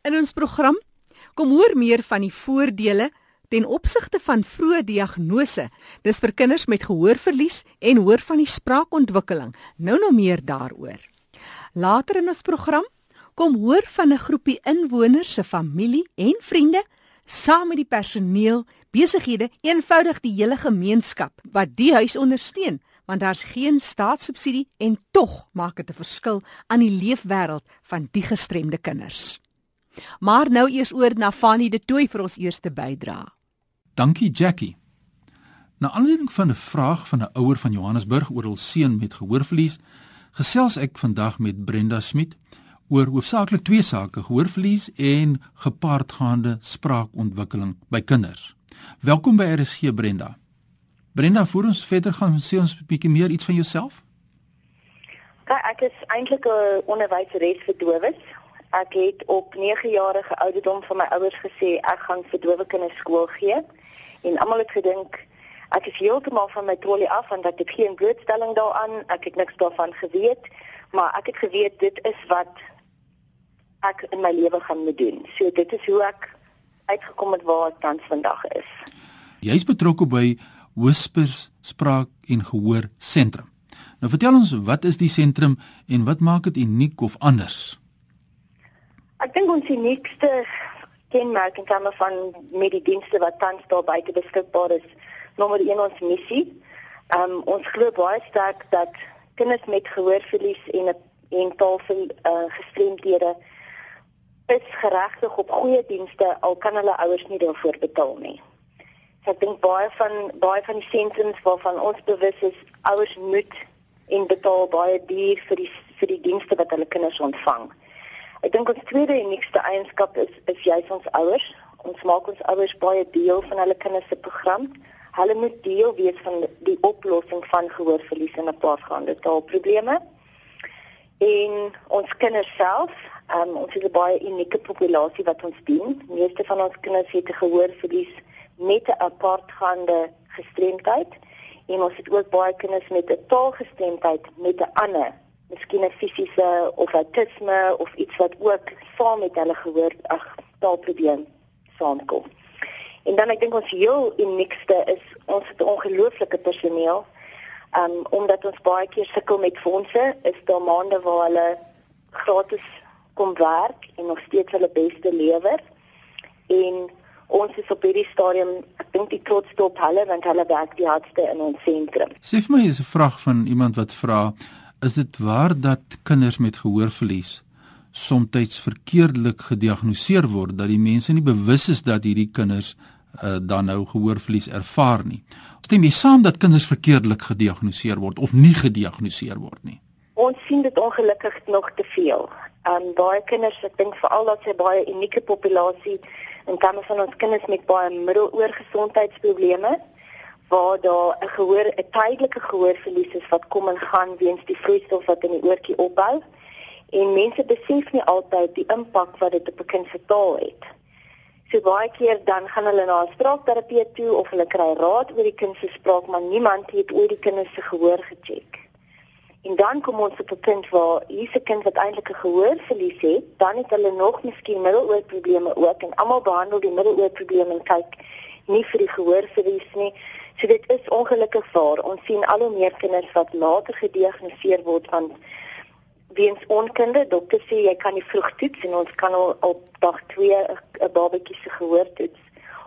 In ons program kom hoor meer van die voordele ten opsigte van vroeë diagnose. Dis vir kinders met gehoorverlies en hoor van die spraakontwikkeling. Nou nou meer daaroor. Later in ons program kom hoor van 'n groepie inwoners se familie en vriende saam met die personeel, besighede, eenvoudig die hele gemeenskap wat die huis ondersteun want daar's geen staatssubsidie en tog maak dit 'n verskil aan die leefwêreld van die gestremde kinders. Maar nou eers oor na Fanny de Tooi vir ons eerste bydra. Dankie Jackie. Na aanleiding van 'n vraag van 'n ouer van Johannesburg oor hul seun met gehoorverlies, gesels ek vandag met Brenda Smit oor hoofsaaklik twee sake: gehoorverlies en gepaardgaande spraakontwikkeling by kinders. Welkom by RSG Brenda. Brenda, voor ons verder gaan, sê ons 'n bietjie meer iets van jouself. Kyk, ek is eintlik 'n onderwyseres vir dowes ek het op 9 jarige ouderdom van my ouers gesê ek gaan vir dowe kinders skool gee. En almal het gedink ek is heeltemal van my trolley af want ek het geen blootstelling daaraan. Ek het niks daarvan geweet. Maar ek het geweet dit is wat ek in my lewe gaan moet doen. So dit is hoe ek uitgekom het waar ek tans vandag is. Jy's betrokke by Whispers spraak en gehoor sentrum. Nou vertel ons wat is die sentrum en wat maak dit uniek of anders Ek dink ons uniekste kenmerk in terme van met die dienste wat tans daar buite beskikbaar is, nommer 1 ons missie. Um ons glo baie sterk dat kinders met gehoorverlies en 'n en taalvol uh, gestremdhede is geregtig op goeie dienste al kan hulle ouers nie daarvoor betaal nie. So ek dink baie van baie van die sentrums waarvan ons bewus is, ouers moet en betaal baie duur vir die vir die dienste wat hulle kinders ontvang. Ek dink ons tweede uniekste eienskap is is juis ons ouers. Ons maak ons ouers baie deel van hulle kinders se program. Hulle moet deel wees van die oplossing van gehoorverlies en 'n paar gaande taalprobleme. En ons kinders self, um, ons het 'n baie unieke populasie wat ons dien. Meeste van ons kinders het gehoorverlies met 'n apartgaande gestremdheid en ons het ook baie kinders met 'n taalgestremdheid met 'n ander miskien 'n fisiese of autisme of iets wat ook saam met hulle gehoor ag taalprobleem saamkom. En dan ek dink ons heel uniekste is ons het ongelooflike personeel. Um omdat ons baie keer sukkel met fondse, is daar maande waar hulle gratis kom werk en nog steeds hulle beste lewer. En ons is op hierdie stadium, ek dink die trots op hulle want hulle werk die hardste in ons sentrum. Sê vir my is 'n vraag van iemand wat vra is dit waar dat kinders met gehoorverlies soms verkeerdelik gediagnoseer word dat die mense nie bewus is dat hierdie kinders uh, dan nou gehoorverlies ervaar nie. Stem jy saam dat kinders verkeerdelik gediagnoseer word of nie gediagnoseer word nie? Ons sien dit ongelukkig nog te veel. Um baie kinders, ek dink veral dat sy baie unieke populasie in terme van ons kinders met baie middeloorgesondheidsprobleme waar daar 'n gehoor 'n tydelike gehoorverlies is wat kom en gaan weens die vloeistof wat in die oortjie opbou en mense besef nie altyd die impak wat dit op 'n kind se taal het. So baie keer dan gaan hulle na 'n spraakterapeut toe of hulle kry raad oor die kind se spraak, maar niemand het ooit die kind se gehoor gecheck. En dan kom ons op 'n punt waar hierdie kind wat eintlik 'n gehoorverlies het, dan het hulle nog miskien middeloorprobleme ook en almal behandel die middeloorprobleme en kyk nie vir die gehoorverlies nie. So dit is ongelukkig waar. Ons sien al hoe meer kinders wat later gediagnoseer word van weens onkunde. Dokter sê jy kan nie vroeg toets en ons kan al op dag 2 'n babatjie se gehoor toets.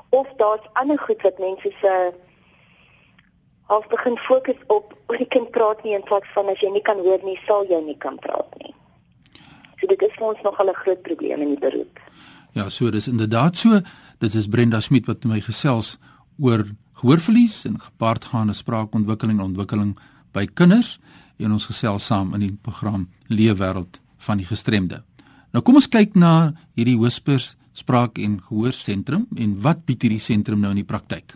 Of daar's ander goed wat mense se half begin fokus op hoe die kind praat nie in plaas van as jy nie kan hoor nie, sal jy nie kan praat nie. So dit is vir ons nogal 'n groot probleem in die beroep. Ja, so dis inderdaad so. Dit is Brenda Smit wat my gesels oor gehoorverlies en gepaardgaande spraakontwikkeling en ontwikkeling by kinders en ons gesels saam in die program Leefwêreld van die gestremde. Nou kom ons kyk na hierdie Whispers spraak en gehoor sentrum en wat bied hierdie sentrum nou in die praktyk?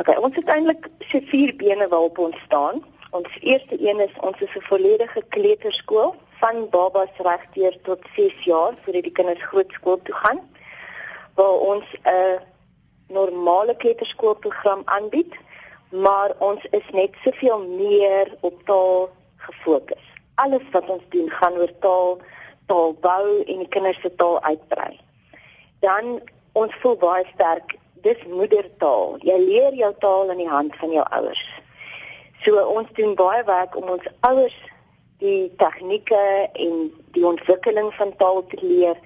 OK, ons het eintlik se vier bene waarop ons staan. Ons eerste een is ons is 'n volledige kleuterskool van babas regdeur tot 6 jaar sodat die kinders groot skool toe gaan waar ons 'n normale kleuterskoolprogram aanbied, maar ons is net soveel meer op taal gefokus. Alles wat ons doen gaan oor taal, taal bou en die kinders se taal uitbrei. Dan ons voel baie sterk dis moedertaal. Jy leer jou taal in die hand van jou ouers. So ons doen baie werk om ons ouers die tegnieke en die ontwikkeling van taal te leer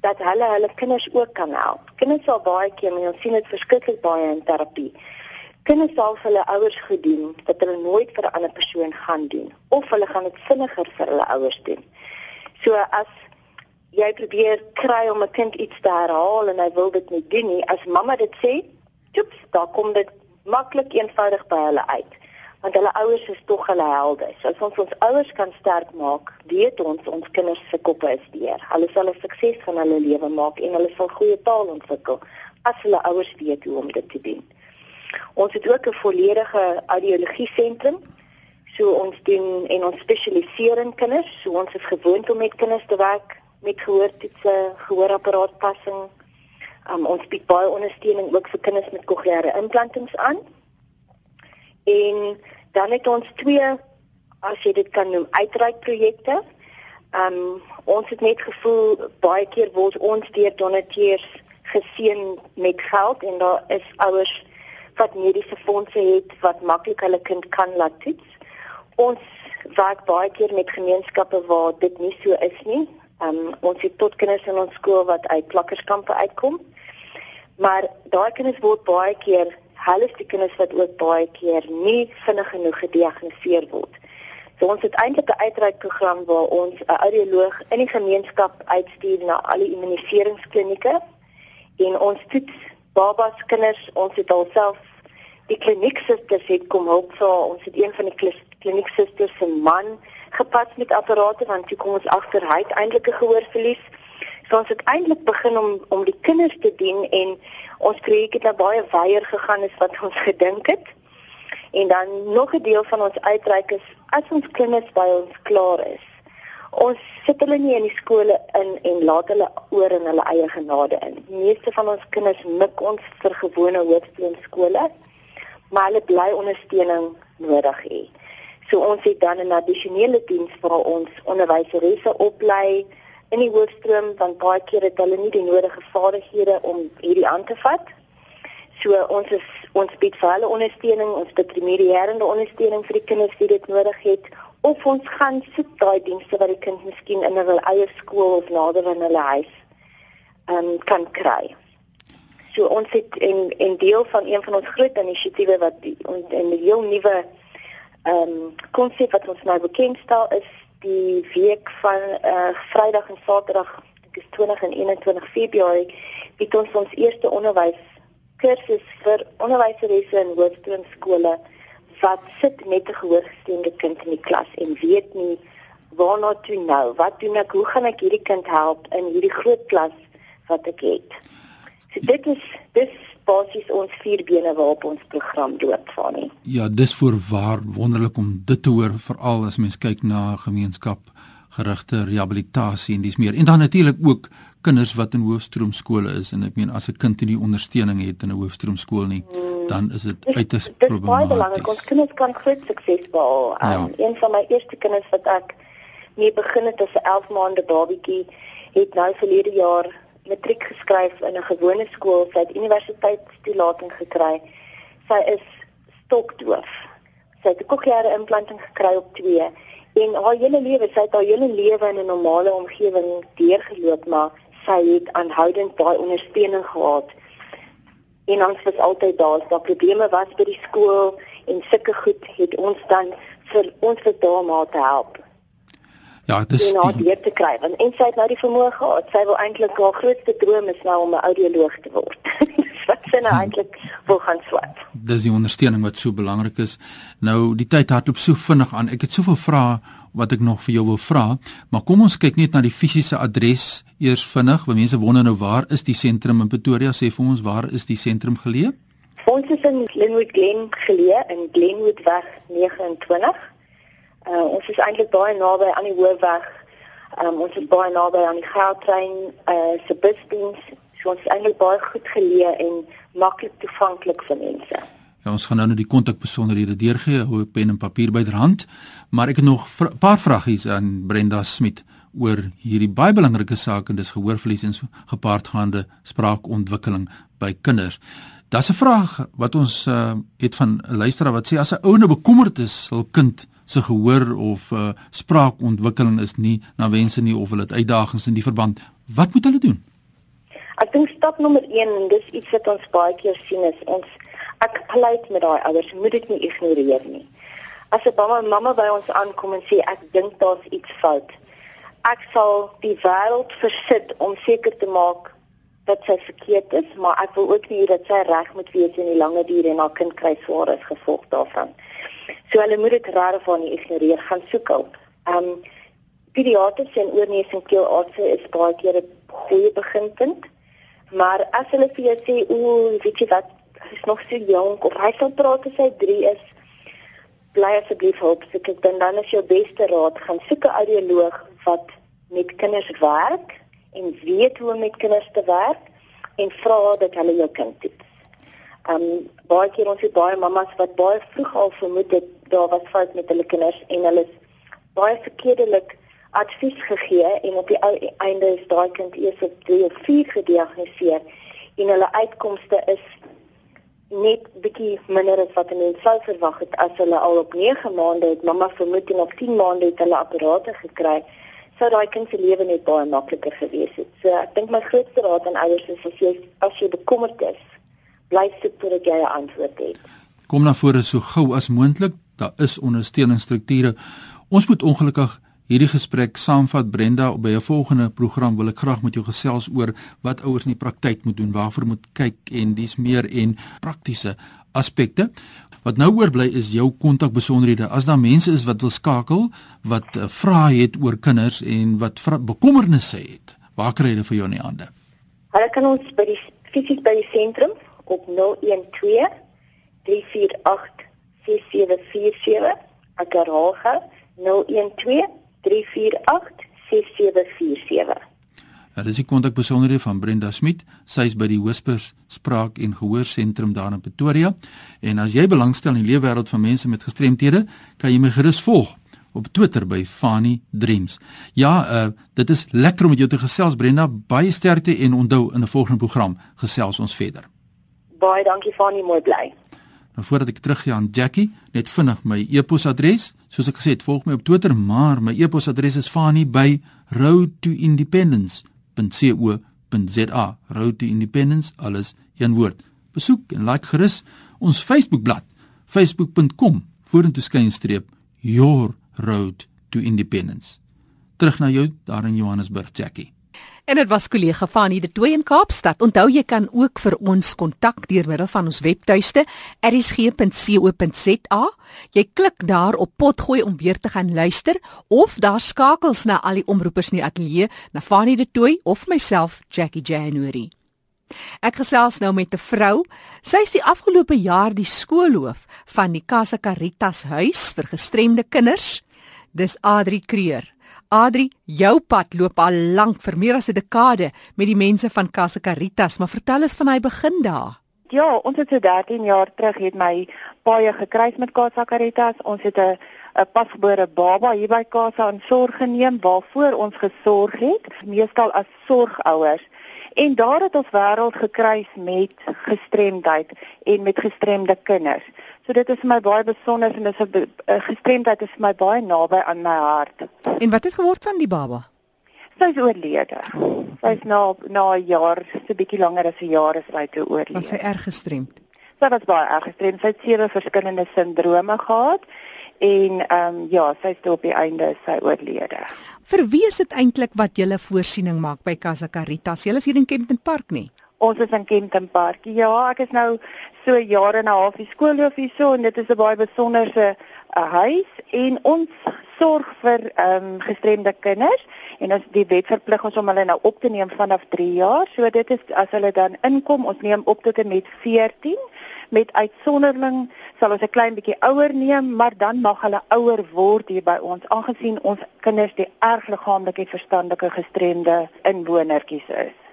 dat hulle hulle kinders ook kan help. Kinders sal baie keer, en ons sien dit verskriklik baie in terapie. Kinders sal vir hulle ouers gedoen wat hulle nooit vir 'n ander persoon gaan doen of hulle gaan dit vinniger vir hulle ouers doen. So as jy probeer kry om 'n kind iets te herhaal en hy wil dit nie doen nie, as mamma dit sê, toeps, daar kom dit maklik eenvoudig by hulle uit want hulle ouers is tog hulle helde. So as ons ons ouers kan sterk maak, weet ons ons kinders se koppe is deur. Hulle sal 'n sukses van hulle lewe maak en hulle sal goeie taal ontwikkel as hulle ouers weet hoe om dit te doen. Ons het ook 'n volledige audiologie sentrum. So ons doen en ons spesialiseer in kinders. So ons is gewoond om met kinders te werk met gehoortoetse, gehoorapparaatpassing. Um, ons bied baie ondersteuning ook vir kinders met kokleaire implantings aan. En dan het ons twee as jy dit kan noem uitreik projekte. Ehm um, ons het net gevoel baie keer word ons deur donateurs geseën met geld en daar is ouers wat mediese fondse het wat maklik hulle kind kan laat toets. Ons werk baie keer met gemeenskappe waar dit nie so is nie. Ehm um, ons het tot kinders in ons skool wat uit plakkerskampe uitkom. Maar daai kinders word baie keer hulle is die kinders wat ook baie keer nie vinnig genoeg gediagnoseer word. So ons het eintlik 'n uitreikprogram waar ons 'n audioloog in die gemeenskap uitstuur na al die immuniseringsklinieke en ons toets babas kinders, ons het alself die klinieksusters het kom help vir ons het een van die klinieksusters se man gepas met apparate want toe kom ons agter hy het eintlik 'n gehoorverlies So ons het eintlik begin om om die kinders te dien en ons projek het nou baie wyer gegaan as wat ons gedink het. En dan nog 'n deel van ons uitreik is as ons kinders by ons klaar is. Ons sit hulle nie in die skole in en laat hulle oor in hulle eie genade in. Die meeste van ons kinders mik ons vir gewone hoërskoolskole, maar hulle bly ondersteuning nodig hê. So ons het dan 'n addisionele diens vir ons onderwyseresse oplei in die hoofstroom want baie keer het hulle nie die nodige vaardighede om hierdie aan te vat. So ons is ons bied vir hulle ondersteuning, ons bied primêre ondersteuning vir die kinders wie dit nodig het of ons gaan soek daai dienste wat die kind miskien in hulle eie skool of nader aan hulle huis um, kan kry. So ons het en en deel van een van ons groot inisiatiewe wat die, ons die heel nuwe ehm um, konsep wat ons nou bekend stel is die week van uh, Vrydag en Saterdag, dit is 20 en 21 Februarie, het ons ons eerste onderwys kursus vir onderwyseresse in hoërskoolskole wat sit met 'n gehoorgestremde kind in die klas en weet nie waarna toe nou, wat doen ek, hoe gaan ek hierdie kind help in hierdie groot klas wat ek het. So dit is dis basies ons vier bene waarop ons program loop van nie. Ja, dis voorwaar wonderlik om dit te hoor veral as mens kyk na gemeenskap gerigte rehabilitasie en dis meer. En dan natuurlik ook kinders wat in hoofstroomskole is en ek meen as 'n kind nie ondersteuning het in 'n hoofstroomskool nie, hmm. dan is dit uiters problematies. Dit is baie belangrik. Ons kinders kan groot sukses behaal. Ja. Um, een van my eerste kinders wat ek mee begin het as 'n 11 maande babatjie, het nou verlede jaar matriek geskryf in 'n gewone skool, sy het universiteitstoelating gekry. Sy is stokdoof. Sy het 'n kokleaire implanting gekry op 2 en haar hele lewe, sy het haar hele lewe in 'n normale omgewing deurgeloop, maar sy het aanhoudend daai ondersteuning gehad. En ons was altyd daar as daar probleme was by die skool en sulke goed het ons dan vir ons vir daardie te help. Ja, dis die nou weer te kry. Want en sy het nou die vermoë gehad. Sy wil eintlik haar grootste droom is nou om 'n audioloog te word. wat sy nou eintlik wil gaan swat. Dis die ondersteuning wat so belangrik is. Nou die tyd hardloop so vinnig aan. Ek het soveel vrae wat ek nog vir jou wil vra, maar kom ons kyk net na die fisiese adres eers vinnig. Want mense wonder nou waar is die sentrum in Pretoria? Sê vir ons waar is die sentrum geleë? Ons is in Glenwood Glen geleë in Glenwood weg 29. Uh, ons is eintlik baie naby aan die hoofweg. Um, ons is baie naby aan die goudtrein uh, se busdiens. So ons is eintlik baie goed geleë en maklik toeganklik vir mense. Ja, ons gaan nou net die kontakbesonderhede deurgee, hou 'n pen en papier byderhand, maar ek het nog 'n paar vragies aan Brenda Smit. oor hierdie baie belangrike saak en dis gehoorverlies en gepaardgaande spraakontwikkeling by kinders. Daar's 'n vraag wat ons uh, het van 'n luisteraar wat sê as 'n ouer nou bekommerd is, sal kind se gehoor of uh, spraakontwikkeling is nie na wense nie of hulle het uitdagings in die verband. Wat moet hulle doen? Ek dink stap nommer 1 en dis iets wat ons baie keer sien is ons ek pleit met daai ouers, moet dit nie ignoreer nie. As 'n mamma mamma by ons aankom en sê ek dink daar's iets fout, ek sal die wêreld versit om seker te maak dat sy verkeerd is, maar ek wil ook nie dat sy reg moet wees in die lange duur en haar kind kry swaar as gevolg daarvan. So hulle moet dit rarig van ignoreer gaan soek hulp. Um pediaters en oorneus en keelartse is baie keer 'n goeie beginpunt. Maar as hulle vir jou sê, "Ooh, weet jy wat, hy is nog so jonk of hy sal praat as hy 3 is," bly asseblief hulp soek ek dan dan is jou beste raad gaan soek 'n audioloog wat met kinders werk en weet hoe om met kinders te werk en vra dat hulle jou kind toets. Um baie keer ons het baie mammas wat baie vroeg al vermoed het daar was fout met hulle kinders en hulle is baie verkeerdelik advies gegee en op die einde is daai kind eers op 3 of 4 gediagnoseer en hulle uitkomste is net bietjie minder as wat mense sou verwag het as hulle al op 9 maande het mamma vermoed en op 10 maande het hulle apparate gekry sou daai kind se lewe net baie makliker gewees het. So ek dink my grootste raad aan ouers is as jy as jy bekommerd is, bly soek totdat jy 'n antwoord het. Kom na vore so gou as moontlik. Daar is ondersteuningsstrukture. Ons moet ongelukkig hierdie gesprek saamvat Brenda by 'n volgende program wil ek graag met jou gesels oor wat ouers in die praktyk moet doen, waarvoor moet kyk en dis meer en praktiese aspekte. Wat nou oorbly is jou kontakbesonderhede. As daar mense is wat wil skakel, wat uh, vrae het oor kinders en wat bekommernisse het, waar kry hulle vir jou in die hande? Hulle kan ons by die fisies by die sentrum op 012 348 6747. Ek herhaal gou 012 348 6747. Nou dis die kontakbesonderhede van Brenda Smit. Sy is by die Whispers Spraak en Gehoor Sentrum daar in Pretoria. En as jy belangstel in die leefwêreld van mense met gestremthede, kan jy my gerus volg op Twitter by Fanny Dreams. Ja, uh dit is lekker om met jou te gesels Brenda. Baie sterkte en onthou in 'n volgende program gesels ons verder. Baie dankie Fanny, mooi bly. Nou voordat ek teruggaan aan Jackie, net vinnig my e-posadres. Soos ek gesê het, volg my op Twitter, maar my e-posadres is fanny@roadtoindependence.co.za. Road to Independence, alles een woord. Besoek en like gerus ons Facebookblad, facebook.com vorentoe skynstreep your road to independence. Terug na jou daar in Johannesburg, Jackie. En dit was kollega Fanie de Tooi in Kaapstad. Onthou jy kan ook vir ons kontak deur middel van ons webtuiste erisg.co.za. Jy klik daar op potgooi om weer te gaan luister of daar skakels na al die omroepers in die ateljee na Fanie de Tooi of myself Jackie January. Ek gesels nou met 'n vrou. Sy is die afgelope jaar die skoolhoof van die Casa Caritas huis vir gestremde kinders. Dis Adri Kreur. Adri, jou pad loop al lank vir meer as 'n dekade met die mense van Casa Caritas, maar vertel ons van hy begin daar. Ja, ons het so 13 jaar terug het my paie gekruis met Casa Caritas. Ons het 'n 'n pasgebore baba hier by Casa in sorg geneem waarvoor ons gesorg het, meestal as sorgouers. En daar het ons wêreld gekruis met gestremdheid en met gestremde kinders. So dit is vir my baie besonder en dis 'n gestremdheid is vir my baie naby aan my hart. En wat het geword van die baba? Sy is oorlede. Sy is na na 'n jaar, so 'n bietjie langer as 'n jaar is sy toe oorlede. Was sy erg gestremd? Sy was baie erg gestremd. Sy het sewe verskillende sindrome gehad en ehm um, ja, sy is toe op die einde sy oorlede. Vir wie is dit eintlik wat julle voorsiening maak by Casa Caritas? Julle is hier in Kempton Park nie. Ons is in Kempton Park. Ja, ek is nou so jare en 'n half die skoolhoof hierso en dit is 'n baie besonderse uh, huis en ons sorg vir ehm um, gestremde kinders en ons die wet verplig ons om hulle nou op te neem vanaf 3 jaar. So dit is as hulle dan inkom, ons neem op tot en met 14 met uitsondering sal ons 'n klein bietjie ouer neem, maar dan mag hulle ouer word hier by ons aangesien ons kinders die erg liggaamlik en verstandelike gestremde inwonertjies is.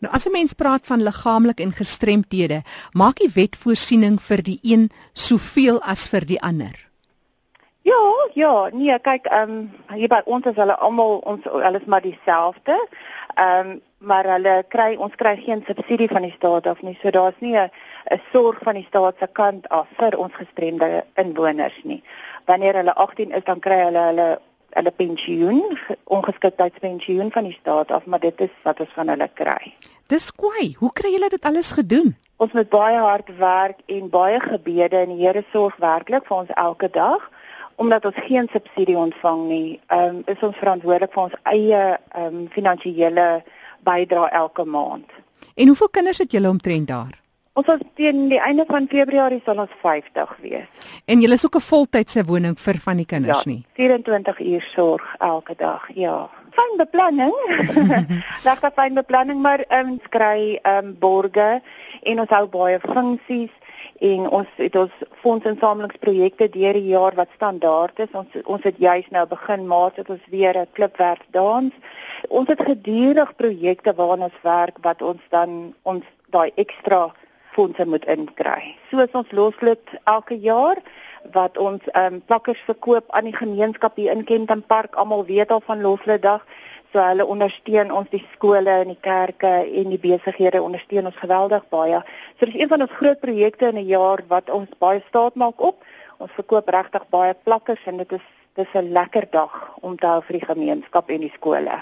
Nou as 'n mens praat van liggaamlik en gestremthede, maak die wet voorsiening vir die een soveel as vir die ander. Ja, ja, nee, kyk, ehm um, hier by ons is hulle almal ons hulle is maar dieselfde. Ehm um, maar hulle kry ons kry geen subsidie van die staat af nie. So daar's nie 'n sorg van die staat se kant af vir ons gestremde inwoners nie. Wanneer hulle 18 is, dan kry hulle hulle hulle pensioen, ongeskiktheidspensioen van die staat af, maar dit is wat ons van hulle kry. Dis kwai. Hoe kry julle dit alles gedoen? Ons moet baie hard werk en baie gebede en die Here sorg werklik vir ons elke dag omdat ons geen subsidie ontvang nie, ehm um, is ons verantwoordelik vir ons eie ehm um, finansiële bydrae elke maand. En hoeveel kinders het julle omtrent daar? Ons is teen die einde van Februarie sal ons 50 wees. En julle is ook 'n voltydse woning vir van die kinders ja, nie. 24 uur sorg elke dag. Ja. Fyn beplanning. Regtig fyn beplanning, maar ehm um, skry ehm um, borge en ons hou baie funksies en ons het ons fondsinsamelingsprojekte deur die jaar wat standaard is. Ons ons het juis nou begin maak dat ons weer 'n klipwerk dans. Ons het gedurig projekte waaraan ons werk wat ons dan ons daai ekstra fondse moet inkry. Soos ons loslid elke jaar wat ons ehm um, plakkers verkoop aan die gemeenskap hier in Kenton Park. Almal weet al van losliddag. So hulle ondersteun ons die skole en die kerke en die besighede ondersteun ons geweldig baie. So dis een van ons groot projekte in 'n jaar wat ons baie staat maak op. Ons verkoop regtig baie plakkers en dit is dis 'n lekker dag om te hou vir die gemeenskap en die skole.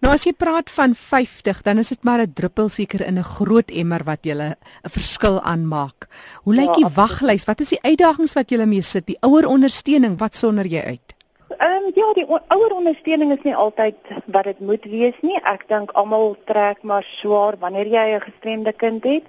Nou as jy praat van 50, dan is dit maar 'n druppel seker in 'n groot emmer wat jy 'n verskil aanmaak. Hoe lyk ja, die waglys? Wat is die uitdagings wat jy mee sit? Die ouer ondersteuning, wat sonder jy uit? Ehm um, ja, die ouer ondersteuning is nie altyd wat dit moet wees nie. Ek dink almal trek maar swaar wanneer jy 'n gestremde kind het.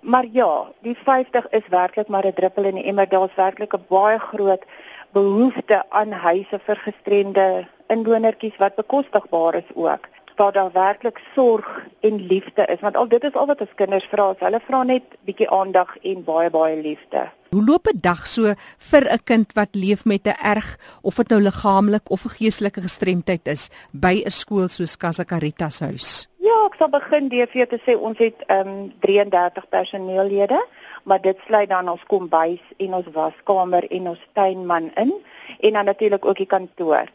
Maar ja, die 50 is werklik maar 'n druppel in die emmer. Daar's werklik 'n baie groot behoefte aan huise vir gestremde inwonertjies wat bekostigbaar is ook waar daar werklik sorg en liefde is want al dit is al wat ons kinders vra hulle vra net bietjie aandag en baie baie liefde Hoe loop 'n dag so vir 'n kind wat leef met 'n erg of dit nou liggaamlik of 'n geestelike gestremdheid is by 'n skool soos Casa Caritas huis? Ja, ek sal begin deur vir te sê ons het ehm um, 33 personeellede, maar dit sluit dan ons kombuis en ons waskamer en ons tuinman in en dan natuurlik ook die kantoor.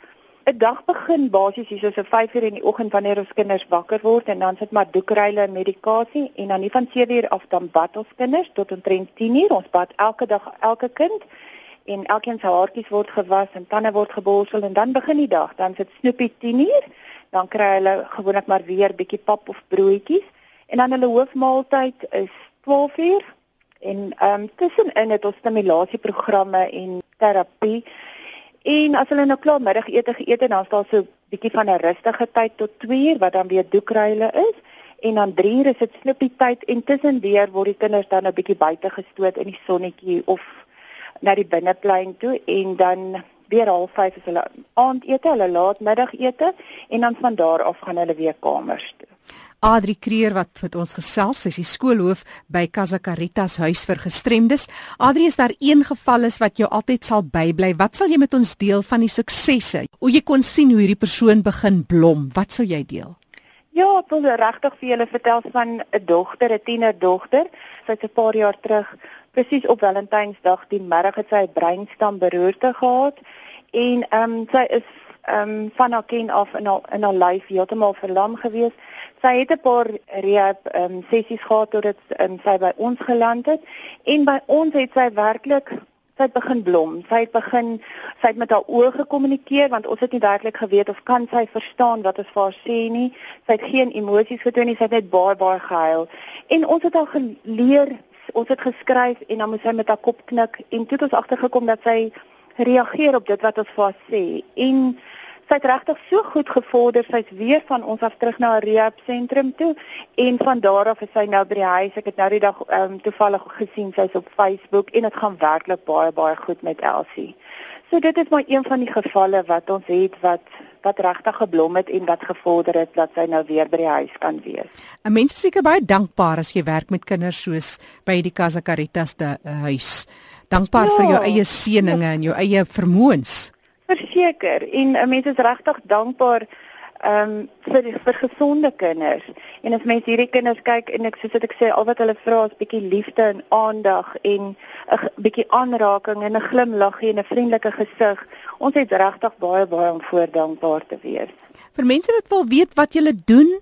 'n dag begin basies hier so 5:00 in die oggend wanneer ons kinders wakker word en dan sit maar doekruile en medikasie en dan nie van 7:00 af dan bad ons kinders tot omtrent 10:00. Ons bad elke dag elke kind en elkeen se haartjies word gewas en tande word geborsel en dan begin die dag. Dan sit Snoepie 10:00, dan kry hulle gewoonlik maar weer bietjie pap of broodjies en dan hulle hoofmaaltyd is 12:00 en ehm um, tussenin het ons stimulasieprogramme en terapie En as hulle nou klaar middagete geëet het, dan staan so 'n bietjie van 'n rustige tyd tot 2 uur wat dan weer doekruile is en dan 3 uur is dit slippie tyd en tussendeur word die kinders dan 'n bietjie buite gestoot in die sonnetjie of na die binneplein toe en dan weer half 5 is hulle aandete, hulle laatmiddagete en dan van daar af gaan hulle weer kamers toe. Adri Kreer wat vir ons gesels, sy is die skoolhoof by Casa Caritas huis vir gestremdes. Adri, is daar een geval is wat jou altyd sal bybly? Wat sal jy met ons deel van die suksesse? Hoe jy kon sien hoe hierdie persoon begin blom? Wat sou jy deel? Ja, ek wil regtig vir julle vertel van 'n dogter, 'n tienerdogter. Sy het 'n paar jaar terug presies op Valentynsdag die middag het sy 'n breinstam beroerte gehad en ehm um, sy is ehm um, van haar ken af in haar in haar lyf heeltemal verlam gewees. Sy het 'n paar rehab ehm um, sessies gehad totdat um, sy by ons geland het en by ons het sy werklik sy het begin blom. Sy het begin sy het met haar oë gekommunikeer want ons het nie werklik geweet of kan sy verstaan wat ons vir haar sê nie. Sy het geen emosies getoon nie. Sy het net baie baie gehuil. En ons het haar geleer, ons het geskryf en dan moes sy met haar kop knik en toe het ons agtergekom dat sy reageer op dit wat ons vir haar sê en sy het regtig so goed gevorder. Sy's weer van ons af terug na 'n rehab sentrum toe en van daar af is sy nou by die huis. Ek het nou die dag um, toevallig gesien sy's op Facebook en dit gaan werklik baie baie goed met Elsie. So dit is maar een van die gevalle wat ons het wat wat regtig geblom het en wat gevorder het dat sy nou weer by die huis kan wees. 'n Mens is seker baie dankbaar as jy werk met kinders soos by die Casa Caritas te uh, huis. Dankbaar ja, vir jou eie seëninge en jou eie vermoëns. Verseker en 'n mens is regtig dankbaar ehm um, vir vir gesonde kinders. En as mense hierdie kinders kyk en ek soos ek sê, al wat hulle vra is bietjie liefde en aandag en 'n bietjie aanraking en 'n glimlaggie en 'n vriendelike gesig. Ons het regtig baie baie om voordankbaar te wees. Vir mense wat wil weet wat jy doen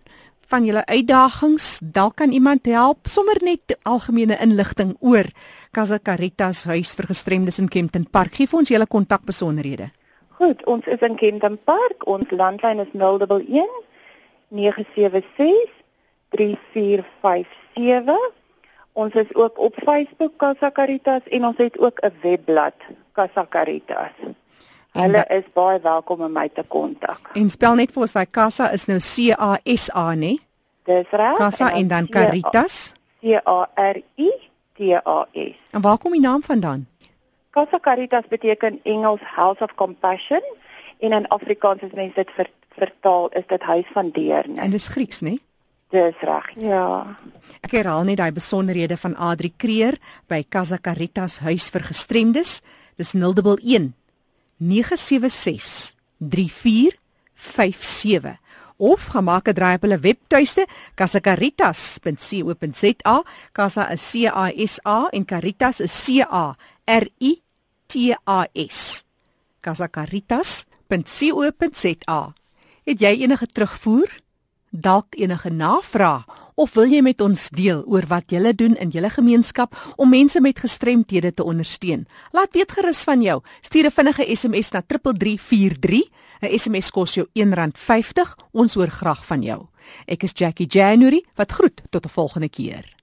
van julle uitdagings, dalk kan iemand help sommer net algemene inligting oor Casa Caritas huis vir gestremdes in Kempton Park. Gee vir ons julle kontakbesonderhede. Goed, ons is in Kempton Park. Ons landlyn is 011 976 3457. Ons is ook op Facebook Casa Caritas en ons het ook 'n webblad Casa Caritas. Hulle is baie welkom om my te kontak. En spel net vir ons, daai Casa is nou C A S A, né? Dis reg. Casa en dan Caritas. C A R I T A S. En waar kom die naam vandaan? Casa Caritas beteken Engels House of Compassion en in Afrikaans as mense dit ver, vertaal is dit huis van deernis. En dis Grieks, né? Dis reg. Ja. Ek herhaal net daai besonderhede van Adri Kreer by Casa Caritas huis vir gestremdes. Dis 011 976 3457 of gemaak 'n draai op hulle webtuiste casacaritas.co.za. Casa is C A S A en Caritas is C A R I T A S. casacaritas.co.za. Het jy enige terugvoer? Dalk enige navraag of wil jy met ons deel oor wat jy doen in jou gemeenskap om mense met gestremthede te ondersteun? Laat weet gerus van jou. Stuur 'n vinnige SMS na 3343. 'n SMS kos jou R1.50. Ons hoor graag van jou. Ek is Jackie January wat groet tot 'n volgende keer.